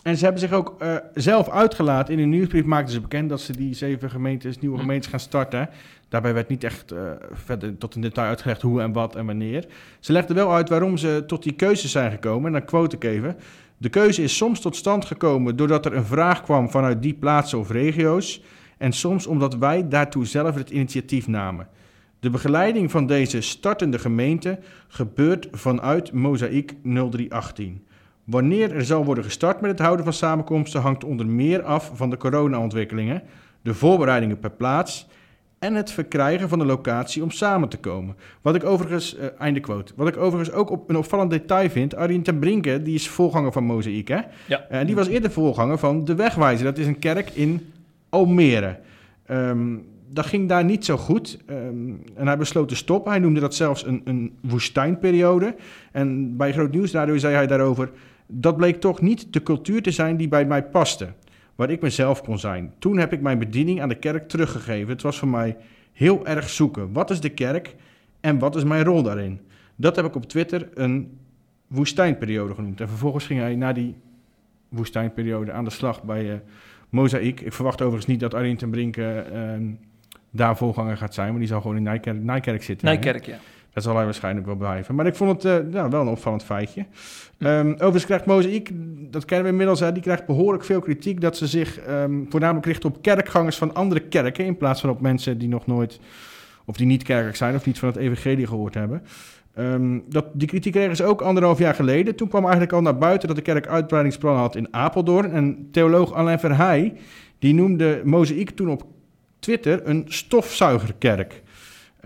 Speaker 2: en ze hebben zich ook eh, zelf uitgelaten. In een nieuwsbrief maakten ze bekend dat ze die zeven gemeentes, nieuwe
Speaker 1: Hm.
Speaker 2: gemeentes gaan starten. Daarbij werd niet echt eh, verder tot in detail uitgelegd hoe en wat en wanneer. Ze legden wel uit waarom ze tot die keuzes zijn gekomen. En dan quote ik even. De keuze is soms tot stand gekomen doordat er een vraag kwam vanuit die plaatsen of regio's. En soms omdat wij daartoe zelf het initiatief namen. De begeleiding van deze startende gemeente gebeurt vanuit Mozaïek 0318. Wanneer er zal worden gestart met het houden van samenkomsten hangt onder meer af van de corona-ontwikkelingen. de voorbereidingen per plaats en het verkrijgen van de locatie om samen te komen. Wat ik overigens, eh, einde quote, wat ik overigens ook op, een opvallend detail vind, Arjen ten Brinke, die is voorganger van Mozaïek, hè?
Speaker 1: Ja.
Speaker 2: En die was eerder voorganger van De Wegwijzer, dat is een kerk in Almere. Ehm, dat ging daar niet zo goed. Ehm, en hij besloot te stoppen. Hij noemde dat zelfs een, een woestijnperiode. En bij Groot Nieuws daardoor zei hij daarover... dat bleek toch niet de cultuur te zijn die bij mij paste. Waar ik mezelf kon zijn. Toen heb ik mijn bediening aan de kerk teruggegeven. Het was voor mij heel erg zoeken. Wat is de kerk en wat is mijn rol daarin? Dat heb ik op Twitter een woestijnperiode genoemd. En vervolgens ging hij na die woestijnperiode aan de slag bij uh, Mozaïek. Ik verwacht overigens niet dat Arjen ten Brinke uh, daar voorganger gaat zijn, maar die zal gewoon in Nijkerk, Nijkerk zitten.
Speaker 1: Nijkerk, ja.
Speaker 2: Dat zal hij waarschijnlijk wel blijven. Maar ik vond het uh, nou, wel een opvallend feitje. Um, overigens krijgt Mozaïek, dat kennen we inmiddels, hè, die krijgt behoorlijk veel kritiek dat ze zich um, voornamelijk richt op kerkgangers van andere kerken, in plaats van op mensen die nog nooit, of die niet kerkelijk zijn of niet van het evangelie gehoord hebben. Um, dat, die kritiek kregen ze ook anderhalf jaar geleden. Toen kwam eigenlijk al naar buiten dat de kerk uitbreidingsplannen had in Apeldoorn. En theoloog Alain Verheij, die noemde Mozaïek toen op Twitter een stofzuigerkerk.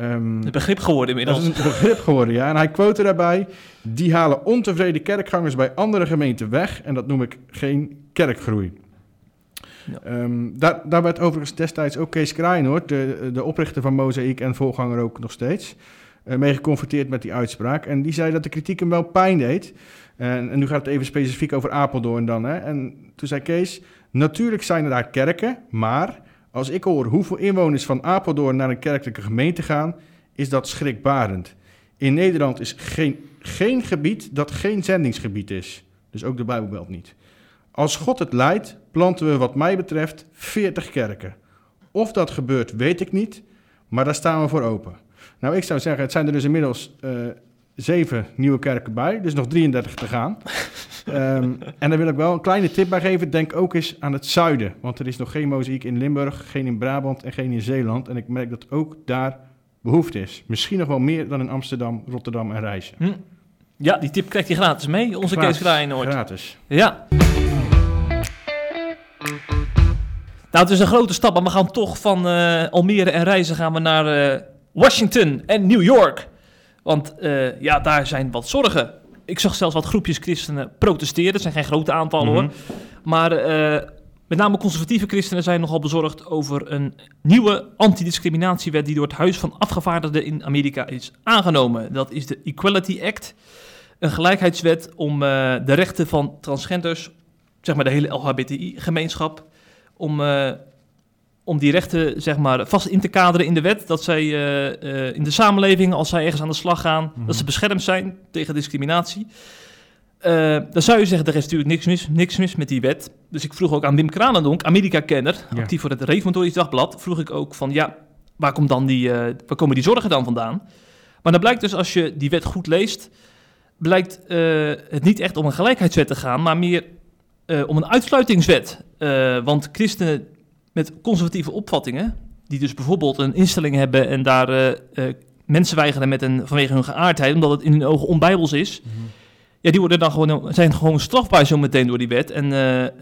Speaker 1: Um, een begrip geworden inmiddels.
Speaker 2: Dat is een begrip geworden, ja. En hij quote daarbij... Die halen ontevreden kerkgangers bij andere gemeenten weg. En dat noem ik geen kerkgroei. Ja. Um, daar, daar werd overigens destijds ook Kees Kraaienoord, de, de oprichter van Mozaïek en voorganger ook nog steeds... Uh, mee geconfronteerd met die uitspraak. En die zei dat de kritiek hem wel pijn deed. En, en nu gaat het even specifiek over Apeldoorn dan. Hè. En toen zei Kees... Natuurlijk zijn er daar kerken, maar... Als ik hoor hoeveel inwoners van Apeldoorn naar een kerkelijke gemeente gaan, is dat schrikbarend. In Nederland is geen, geen gebied dat geen zendingsgebied is. Dus ook de Bijbelbelt niet. Als God het leidt, planten we wat mij betreft 40 kerken. Of dat gebeurt, weet ik niet, maar daar staan we voor open. Nou, ik zou zeggen, het zijn er dus inmiddels uh, zeven nieuwe kerken bij, dus nog 33 te gaan. um, [laughs] en daar wil ik wel een kleine tip bij geven. Denk ook eens aan het zuiden. Want er is nog geen mozaïek in Limburg, geen in Brabant en geen in Zeeland. En ik merk dat ook daar behoefte is. Misschien nog wel meer dan in Amsterdam, Rotterdam en Rijssen.
Speaker 1: Hm. Ja, die tip krijgt hij gratis mee. Onze
Speaker 2: gratis,
Speaker 1: Kees Kraaienoord.
Speaker 2: Gratis.
Speaker 1: Ja. Nou, het is een grote stap, maar we gaan toch van uh, Almere en Reizen gaan we naar uh, Washington en New York. Want uh, ja, daar zijn wat zorgen. Ik zag zelfs wat groepjes christenen protesteren. Het zijn geen grote aantallen mm -hmm. hoor. Maar uh, met name conservatieve christenen zijn nogal bezorgd over een nieuwe antidiscriminatiewet die door het Huis van Afgevaardigden in Amerika is aangenomen. Dat is de Equality Act. Een gelijkheidswet om uh, de rechten van transgenders, zeg maar de hele LHBTI-gemeenschap, om om die rechten zeg maar, vast in te kaderen in de wet. Dat zij uh, uh, in de samenleving, als zij ergens aan de slag gaan, mm -hmm. dat ze beschermd zijn tegen discriminatie. Uh, dan zou je zeggen, er is natuurlijk niks mis, niks mis met die wet. Dus ik vroeg ook aan Wim Kranendonk, Amerika-kenner, ja. actief voor het Reformatorisch Dagblad, vroeg ik ook van, ja, waar, komt dan die, waar komen die zorgen dan vandaan? Maar dan blijkt dus, als je die wet goed leest, blijkt het niet echt om een gelijkheidswet te gaan, maar meer om een uitsluitingswet. want christenen met conservatieve opvattingen, die dus bijvoorbeeld een instelling hebben en daar uh, uh, mensen weigeren met een, vanwege hun geaardheid, omdat het in hun ogen onbijbels is. Mm -hmm. Ja, die worden dan gewoon, zijn gewoon strafbaar zo meteen door die wet en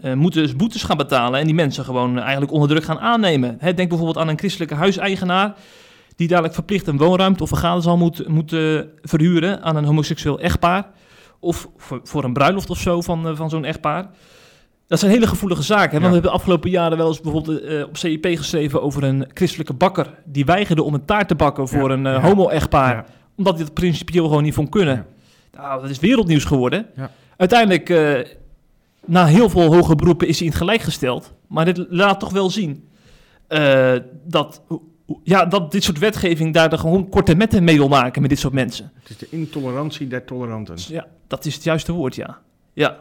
Speaker 1: uh, moeten dus boetes gaan betalen en die mensen gewoon eigenlijk onder druk gaan aannemen. Hè, denk bijvoorbeeld aan een christelijke huiseigenaar die dadelijk verplicht een woonruimte of vergaderzaal moet, moet verhuren aan een homoseksueel echtpaar. Of voor, voor een bruiloft of zo van, van zo'n echtpaar. Dat zijn hele gevoelige zaken. Hè? Want ja. we hebben de afgelopen jaren wel eens bijvoorbeeld uh, op CIP geschreven over een christelijke bakker. Die weigerde om een taart te bakken voor ja. een uh, homo-echtpaar. Omdat hij dat principieel gewoon niet vond kunnen. Nou, dat is wereldnieuws geworden. Uiteindelijk, uh, na heel veel hoge beroepen, is hij in het gelijk gesteld. Maar dit laat toch wel zien dat, ja, dat dit soort wetgeving daar er gewoon korte metten mee wil maken met dit soort mensen.
Speaker 2: Het is de intolerantie der toleranten.
Speaker 1: Ja, dat is het juiste woord, ja. Ja.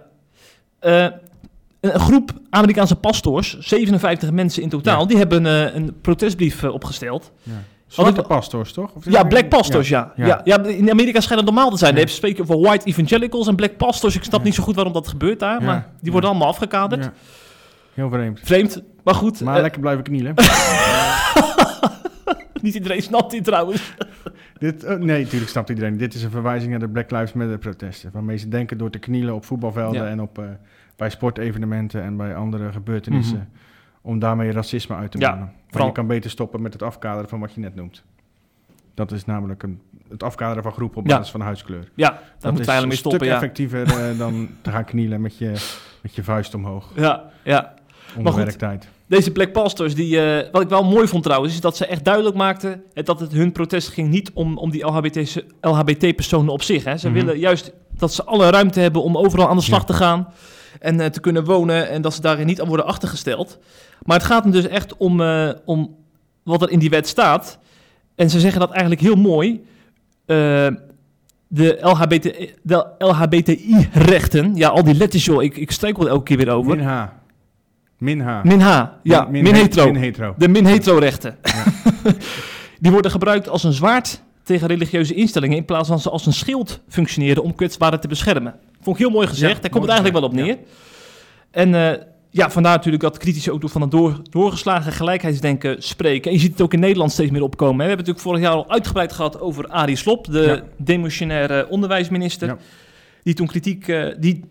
Speaker 1: Een groep Amerikaanse pastors, 57 mensen in totaal, ja. die hebben uh, een protestbrief uh, opgesteld.
Speaker 2: Ja. Zwarte pastors, toch?
Speaker 1: Of ja, black pastors, ja. Ja. ja. ja. in Amerika schijnt het normaal te zijn. Je spreken over white evangelicals en black pastors. Ik snap niet zo goed waarom dat gebeurt daar, maar die worden allemaal afgekaderd.
Speaker 2: Heel vreemd.
Speaker 1: Vreemd, maar goed.
Speaker 2: Maar uh, lekker blijven knielen. [laughs]
Speaker 1: niet iedereen snapt dit trouwens. [laughs]
Speaker 2: Dit, oh, nee, natuurlijk snapt iedereen. Dit is een verwijzing naar de Black Lives Matter protesten. Waarmee ze denken door te knielen op voetbalvelden en op... bij sportevenementen en bij andere gebeurtenissen. Mm -hmm. om daarmee racisme uit te
Speaker 1: Ja.
Speaker 2: Maar
Speaker 1: vooral-
Speaker 2: je kan beter stoppen met het afkaderen van wat je net noemt. Dat is namelijk een, het afkaderen van groepen op
Speaker 1: Ja.
Speaker 2: basis van huidskleur.
Speaker 1: Ja,
Speaker 2: dat
Speaker 1: wij eigenlijk mee
Speaker 2: een
Speaker 1: stoppen,
Speaker 2: stuk
Speaker 1: ja.
Speaker 2: effectiever eh, dan te gaan knielen met je, met je vuist omhoog
Speaker 1: Ja, ja.
Speaker 2: onder
Speaker 1: goed.
Speaker 2: werktijd.
Speaker 1: Deze Black Pastors, die, eh, wat ik wel mooi vond trouwens, is dat ze echt duidelijk maakten eh, dat het hun protest ging niet om, om die LHBT LHBT-personen op zich. Hè. Ze
Speaker 2: Mhm.
Speaker 1: willen juist dat ze alle ruimte hebben om overal aan de slag
Speaker 2: Ja.
Speaker 1: te gaan en eh, te kunnen wonen en dat ze daarin niet aan worden achtergesteld. Maar het gaat hem dus echt om, eh, om wat er in die wet staat. En ze zeggen dat eigenlijk heel mooi. Eh, de, LHBT, de LHBTI-rechten, ja, al die letters, joh, ik, ik strijk wel elke keer weer over.
Speaker 2: Min H. Min H.
Speaker 1: Min ja, min, hetero.
Speaker 2: Min hetero.
Speaker 1: De min-hetero-rechten. [laughs] die worden gebruikt als een zwaard tegen religieuze instellingen... in plaats van ze als een schild functioneren om kwetsbaren te beschermen. Vond ik heel mooi gezegd.
Speaker 2: Ja,
Speaker 1: Daar komt het eigenlijk wel op neer. En eh, ja, vandaar natuurlijk dat critici ook van door, doorgeslagen gelijkheidsdenken spreken. En je ziet het ook in Nederland steeds meer opkomen. hè. We hebben het natuurlijk vorig jaar al uitgebreid gehad over Arie Slob... de
Speaker 2: Ja.
Speaker 1: demissionaire onderwijsminister... Die toen kritiek... eh, die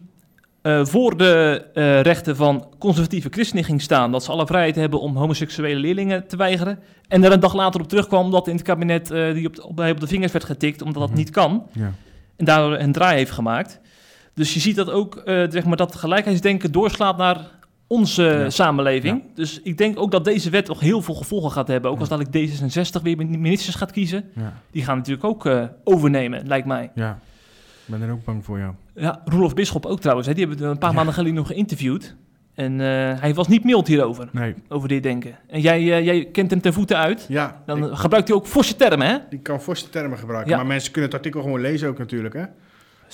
Speaker 1: eh, voor de eh, rechten van conservatieve christenen ging staan. Dat ze alle vrijheid hebben om homoseksuele leerlingen te weigeren. En er een dag later op terugkwam omdat in het kabinet eh, die op de, op, op de vingers werd getikt, omdat dat
Speaker 2: Mhm.
Speaker 1: niet kan.
Speaker 2: Ja.
Speaker 1: En daardoor een draai heeft gemaakt. Dus je ziet dat ook, zeg maar, dat gelijkheidsdenken doorslaat naar onze
Speaker 2: Ja.
Speaker 1: samenleving. Dus ik denk ook dat deze wet nog heel veel gevolgen gaat hebben. Ook als dadelijk D66 weer ministers gaat kiezen. Die gaan natuurlijk ook overnemen, lijkt mij.
Speaker 2: ja. Ik ben er ook bang voor jou.
Speaker 1: Ja, Roelof Bisschop ook trouwens. Hè. Die hebben we een paar
Speaker 2: Ja.
Speaker 1: maanden geleden nog geïnterviewd. En eh, hij was niet mild hierover,
Speaker 2: Nee.
Speaker 1: over dit denken. En jij, eh, jij kent hem ten voeten uit.
Speaker 2: Ja,
Speaker 1: Dan
Speaker 2: ik-
Speaker 1: gebruikt hij ook forse termen, hè?
Speaker 2: die kan forse termen gebruiken.
Speaker 1: Ja.
Speaker 2: Maar mensen kunnen het artikel gewoon lezen ook natuurlijk, hè?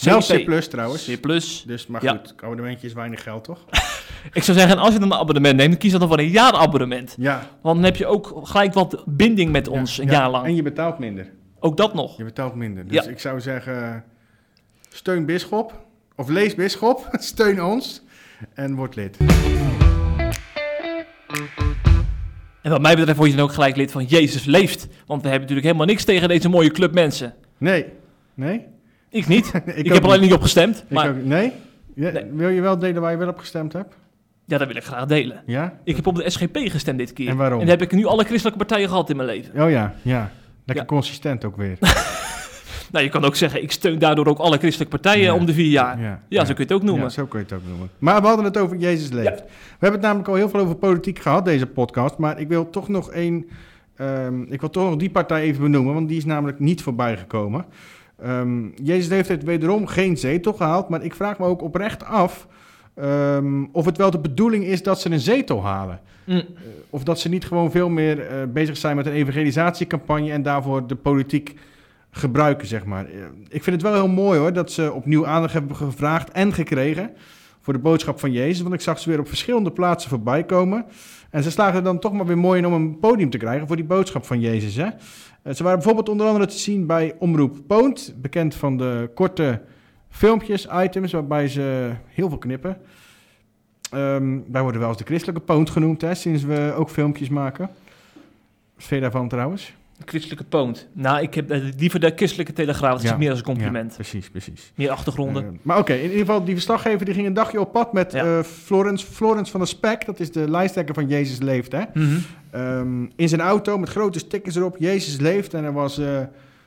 Speaker 2: Wel C plus trouwens.
Speaker 1: C+. plus.
Speaker 2: Dus, maar
Speaker 1: Ja.
Speaker 2: goed, abonnementje is weinig geld, toch? [laughs]
Speaker 1: Ik zou zeggen, als je dan een abonnement neemt, kies dan voor een jaarabonnement.
Speaker 2: Ja.
Speaker 1: Want dan heb je ook gelijk wat binding met ons
Speaker 2: Ja,
Speaker 1: een
Speaker 2: ja.
Speaker 1: jaar lang.
Speaker 2: En je betaalt minder.
Speaker 1: Ook dat nog.
Speaker 2: Je betaalt minder. Dus
Speaker 1: Ja.
Speaker 2: ik zou zeggen, steun Bisschop. Of lees Bisschop. [laughs] steun ons. En word lid.
Speaker 1: En wat mij betreft word je dan ook gelijk lid van Jezus leeft. Want we hebben natuurlijk helemaal niks tegen deze mooie club mensen.
Speaker 2: Nee. Nee?
Speaker 1: Ik niet. [laughs]
Speaker 2: ik
Speaker 1: heb alleen
Speaker 2: niet.
Speaker 1: op gestemd. Maar
Speaker 2: ook- nee? Ja,
Speaker 1: Nee.
Speaker 2: Wil je wel delen waar je wel op gestemd hebt?
Speaker 1: ja, dat wil ik graag delen.
Speaker 2: Ja?
Speaker 1: Ik heb op de SGP gestemd dit keer.
Speaker 2: En waarom?
Speaker 1: En dan heb ik nu alle christelijke partijen gehad in mijn leven.
Speaker 2: Oh ja, ja. Lekker
Speaker 1: Ja.
Speaker 2: consistent ook weer. [laughs]
Speaker 1: Nou, je kan ook zeggen, ik steun daardoor ook alle christelijke partijen
Speaker 2: Ja.
Speaker 1: om de vier jaar. Ja,
Speaker 2: Ja,
Speaker 1: zo kun je het ook noemen.
Speaker 2: Ja, zo kun je het ook noemen. Maar we hadden het over Jezus leeft. We hebben het namelijk al heel veel over politiek gehad, deze podcast. Maar ik wil toch nog één... ehm, ik wil toch nog die partij even benoemen, want die is namelijk niet voorbij gekomen. Ehm, Jezus heeft wederom geen zetel gehaald. Maar ik vraag me ook oprecht af... ehm, of het wel de bedoeling is dat ze een zetel halen.
Speaker 1: Mm.
Speaker 2: Eh, of dat ze niet gewoon veel meer eh, bezig zijn met een evangelisatiecampagne en daarvoor de politiek gebruiken, zeg maar. Eh, Ik vind het wel heel mooi hoor, dat ze opnieuw aandacht hebben gevraagd en gekregen voor de boodschap van Jezus. Want ik zag ze weer op verschillende plaatsen voorbij komen. En ze slagen er dan toch maar weer mooi in om een podium te krijgen voor die boodschap van Jezus. Hè? Eh, Ze waren bijvoorbeeld onder andere te zien bij Omroep Poont, bekend van de korte filmpjes, items, waarbij ze heel veel knippen. Ehm, wij worden wel eens de christelijke Poont genoemd, hè, sinds we ook filmpjes maken. Wat vind daarvan trouwens?
Speaker 1: Christelijke poont. Nou, ik heb eh, liever de christelijke telegraaf. Dat is
Speaker 2: Ja.
Speaker 1: meer als een compliment.
Speaker 2: Ja, precies, precies.
Speaker 1: Meer achtergronden.
Speaker 2: Eh, maar oké, in ieder geval, die verslaggever die ging een dagje op pad met
Speaker 1: Ja.
Speaker 2: eh, Florence, Florence van der Spek. Dat is de lijsttrekker van Jezus Leeft, hè.
Speaker 1: Mhm.
Speaker 2: Ehm, in zijn auto met grote stickers erop, Jezus Leeft. En hij was eh,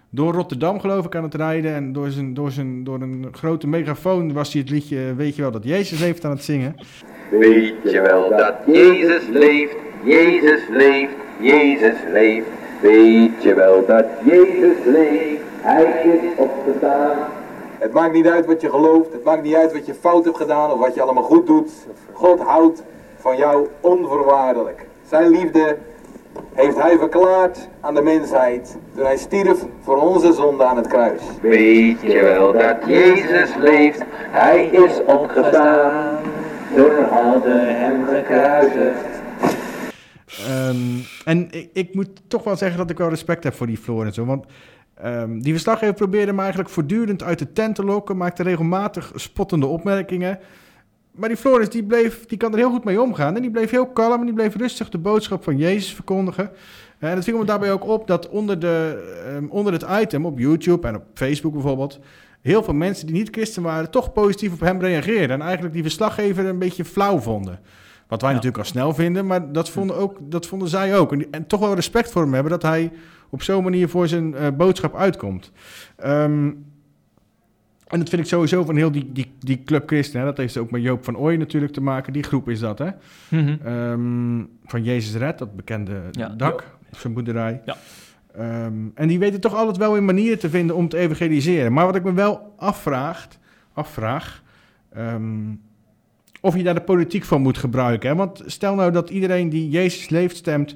Speaker 2: door Rotterdam, geloof ik, aan het rijden. En door, zijn, door, zijn, door een grote megafoon was hij het liedje, weet je wel, dat Jezus Leeft aan het zingen.
Speaker 6: Weet je wel dat Jezus leeft, Jezus leeft, Jezus leeft. Weet je wel dat Jezus leeft, Hij is opgestaan.
Speaker 7: Het maakt niet uit wat je gelooft, het maakt niet uit wat je fout hebt gedaan of wat je allemaal goed doet. God houdt van jou onvoorwaardelijk. Zijn liefde heeft hij verklaard aan de mensheid toen hij stierf voor onze zonde aan het kruis.
Speaker 6: Weet je wel dat Jezus leeft, Hij is opgestaan. Door hadden hem gekruisigd.
Speaker 2: Ehm, en ik, ik moet toch wel zeggen dat ik wel respect heb voor die hoor, Want ehm, die verslaggever probeerde hem eigenlijk voortdurend uit de tent te lokken. Maakte regelmatig spottende opmerkingen. Maar die Florence die bleef, die kan er heel goed mee omgaan. En die bleef heel kalm en die bleef rustig de boodschap van Jezus verkondigen. Eh, En het viel me daarbij ook op dat onder, de, ehm, onder het item op YouTube en op Facebook bijvoorbeeld... heel veel mensen die niet christen waren toch positief op hem reageerden. En eigenlijk die verslaggever een beetje flauw vonden. Wat wij
Speaker 1: Ja.
Speaker 2: natuurlijk al snel vinden, maar dat vonden, ook, dat vonden zij ook. En, en toch wel respect voor hem hebben dat hij op zo'n manier voor zijn eh, boodschap uitkomt. Ehm, en dat vind ik sowieso van heel die, die, die Club Christen. Hè? Dat heeft ook met Joop van Ooyen natuurlijk te maken. Die groep is dat, hè?
Speaker 1: Mhm.
Speaker 2: Ehm, van Jezus Red, dat bekende
Speaker 1: Ja,
Speaker 2: dak op zijn boerderij.
Speaker 1: Ja.
Speaker 2: Ehm, en die weten toch altijd wel weer manieren te vinden om te evangeliseren. Maar wat ik me wel afvraag, afvraag of je daar de politiek van moet gebruiken. Hè? Want stel nou dat iedereen die Jezus leeft stemt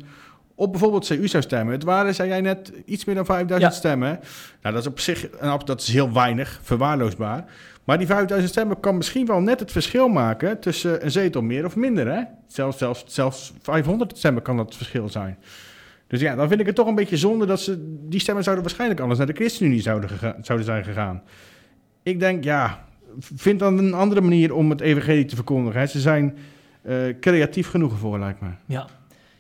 Speaker 2: op bijvoorbeeld CU zou stemmen. Het waren, zei jij net, iets meer dan 5000
Speaker 1: Ja.
Speaker 2: stemmen. hè? Nou, dat is op zich dat is heel weinig, verwaarloosbaar. Maar die 5000 stemmen kan misschien wel net het verschil maken tussen een zetel meer of minder. Hè? Zelfs, zelfs, zelfs 500 stemmen kan dat het verschil zijn. Dus ja, dan vind ik het toch een beetje zonde dat ze... Die stemmen zouden waarschijnlijk anders naar de ChristenUnie zouden, zouden zijn gegaan. Ik denk, ja, vind dan een andere manier om het evangelie te verkondigen. Hè? Ze zijn eh, creatief genoeg voor, lijkt me.
Speaker 1: Ja.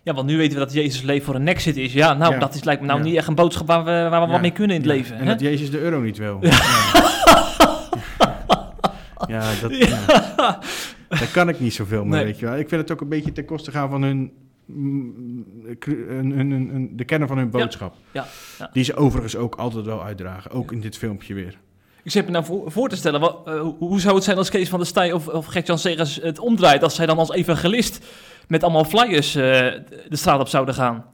Speaker 1: ja, want nu weten we dat Jezus leven voor een exit is. Ja, nou,
Speaker 2: Ja.
Speaker 1: dat is, lijkt me nou
Speaker 2: Ja.
Speaker 1: niet echt een boodschap waar we, waar we
Speaker 2: Ja.
Speaker 1: wat mee kunnen in het leven.
Speaker 2: En
Speaker 1: hè?
Speaker 2: dat Jezus de euro niet wil. Ja, ja. [laughs] dat, daar kan ik niet zoveel mee,
Speaker 1: Nee.
Speaker 2: weet je wel. Ik vind het ook een beetje ten koste gaan van hun, mm, de kern van hun boodschap.
Speaker 1: Ja, ja.
Speaker 2: Die ze overigens ook altijd wel uitdragen. Ook in dit filmpje weer.
Speaker 1: Ik zit me nou voor, voor te stellen, wat, eh, hoe- zou het zijn als Kees van der Staaij of, of Gert-Jan Segers het omdraait... als zij dan als evangelist met allemaal flyers eh, de straat op zouden gaan?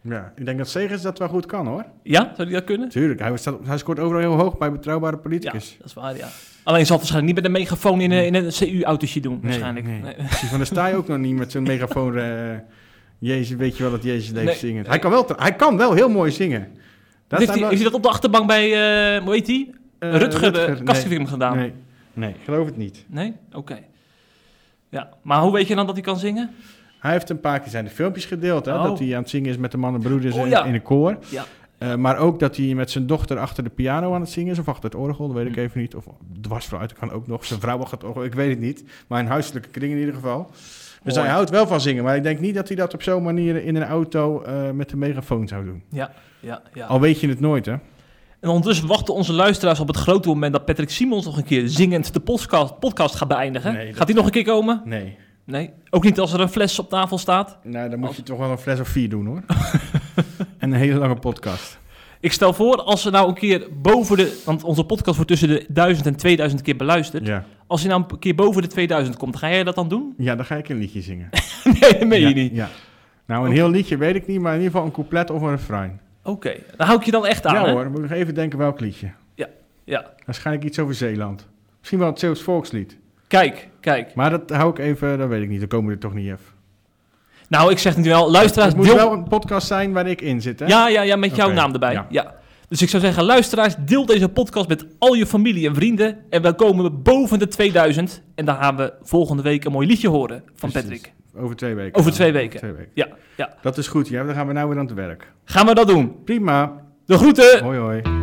Speaker 2: Ja, ik denk dat Segers dat wel goed kan hoor.
Speaker 1: Ja, zou die dat kunnen?
Speaker 2: Tuurlijk, hij, staat, hij scoort overal heel hoog bij betrouwbare
Speaker 1: Ja,
Speaker 2: politicus.
Speaker 1: dat is waar, ja. Alleen zal het waarschijnlijk niet met een megafoon in, een- in een CU-autootje doen,
Speaker 2: Nee,
Speaker 1: waarschijnlijk.
Speaker 2: nee. Van der Staaij [laughs] ook nog niet met zijn megafoon. eh, Jezus, weet je wel dat Jezus
Speaker 1: Nee.
Speaker 2: zingen. Hij kan, wel, hij kan wel heel mooi zingen. Dat
Speaker 1: hij,
Speaker 2: wel-
Speaker 1: heeft hij dat op de achterbank bij, eh hoe heet die?
Speaker 2: Eh,
Speaker 1: Rutger, de
Speaker 2: nee.
Speaker 1: Kastenfilm gedaan?
Speaker 2: Nee, nee, geloof het niet.
Speaker 1: Nee? Oké. Ja, maar hoe weet je dan dat hij kan zingen?
Speaker 2: Hij heeft een paar keer zijn de filmpjes gedeeld. Hè,
Speaker 1: Oh.
Speaker 2: Dat hij aan het zingen is met de mannenbroeders
Speaker 1: Oh,
Speaker 2: in,
Speaker 1: ja.
Speaker 2: in een koor.
Speaker 1: Ja.
Speaker 2: Eh, maar ook dat hij met zijn dochter achter de piano aan het zingen is. Of achter het orgel, dat weet ik
Speaker 1: Hm.
Speaker 2: even niet. Of dwars vooruit kan ook nog. Zijn vrouw achter het orgel, ik weet het niet. Maar een huiselijke kring in ieder geval. Dus
Speaker 1: Mooi.
Speaker 2: hij houdt wel van zingen. Maar ik denk niet dat hij dat op zo'n manier in een auto eh, met een megafoon zou doen.
Speaker 1: Ja, ja, ja.
Speaker 2: Al weet je het nooit, hè?
Speaker 1: En ondertussen wachten onze luisteraars op het grote moment dat Patrick Simons nog een keer zingend de podcast, podcast gaat beëindigen.
Speaker 2: Nee, dat-
Speaker 1: Gaat hij nog een keer komen?
Speaker 2: Nee.
Speaker 1: Nee. Ook niet als er een fles op tafel staat.
Speaker 2: Nou, dan moet
Speaker 1: Als-
Speaker 2: je toch wel een fles of vier doen, hoor. [laughs] en een hele lange podcast.
Speaker 1: Ik stel voor, als ze nou een keer boven de... Want onze podcast wordt tussen de 1000 en 2000 keer beluisterd.
Speaker 2: Ja.
Speaker 1: Als hij nou een keer boven de 2000 komt, ga jij dat dan doen?
Speaker 2: ja, dan ga ik een liedje zingen. [laughs]
Speaker 1: nee, dat meen je niet.
Speaker 2: Ja. Nou, een heel liedje weet ik niet, maar in ieder geval een couplet of een refrein.
Speaker 1: Oké, dan hou ik je dan echt aan,
Speaker 2: ja
Speaker 1: hè?
Speaker 2: hoor, dan moet ik nog even denken welk liedje.
Speaker 1: Ja.
Speaker 2: Waarschijnlijk iets over Zeeland. Misschien wel het Zeeuws volkslied.
Speaker 1: Kijk, kijk.
Speaker 2: Maar dat hou ik even, dat weet ik niet. Dan komen we er toch niet even.
Speaker 1: Nou, ik zeg het nu wel. Luisteraars,
Speaker 2: Het moet
Speaker 1: deel...
Speaker 2: wel een podcast zijn waar ik in zit, hè?
Speaker 1: Ja, ja, ja, met jouw naam erbij.
Speaker 2: ja.
Speaker 1: Ja. Dus ik zou zeggen, luisteraars, deel deze podcast met al je familie en vrienden. En we komen boven de 2000. En dan gaan we volgende week een mooi liedje horen van
Speaker 2: Precies.
Speaker 1: Patrick.
Speaker 2: Over twee weken.
Speaker 1: Over twee weken.
Speaker 2: twee weken.
Speaker 1: Ja, ja.
Speaker 2: Dat is goed, ja. Dan gaan we nou weer aan het werk.
Speaker 1: Gaan we dat doen.
Speaker 2: Prima.
Speaker 1: De groeten!
Speaker 2: Hoi, hoi.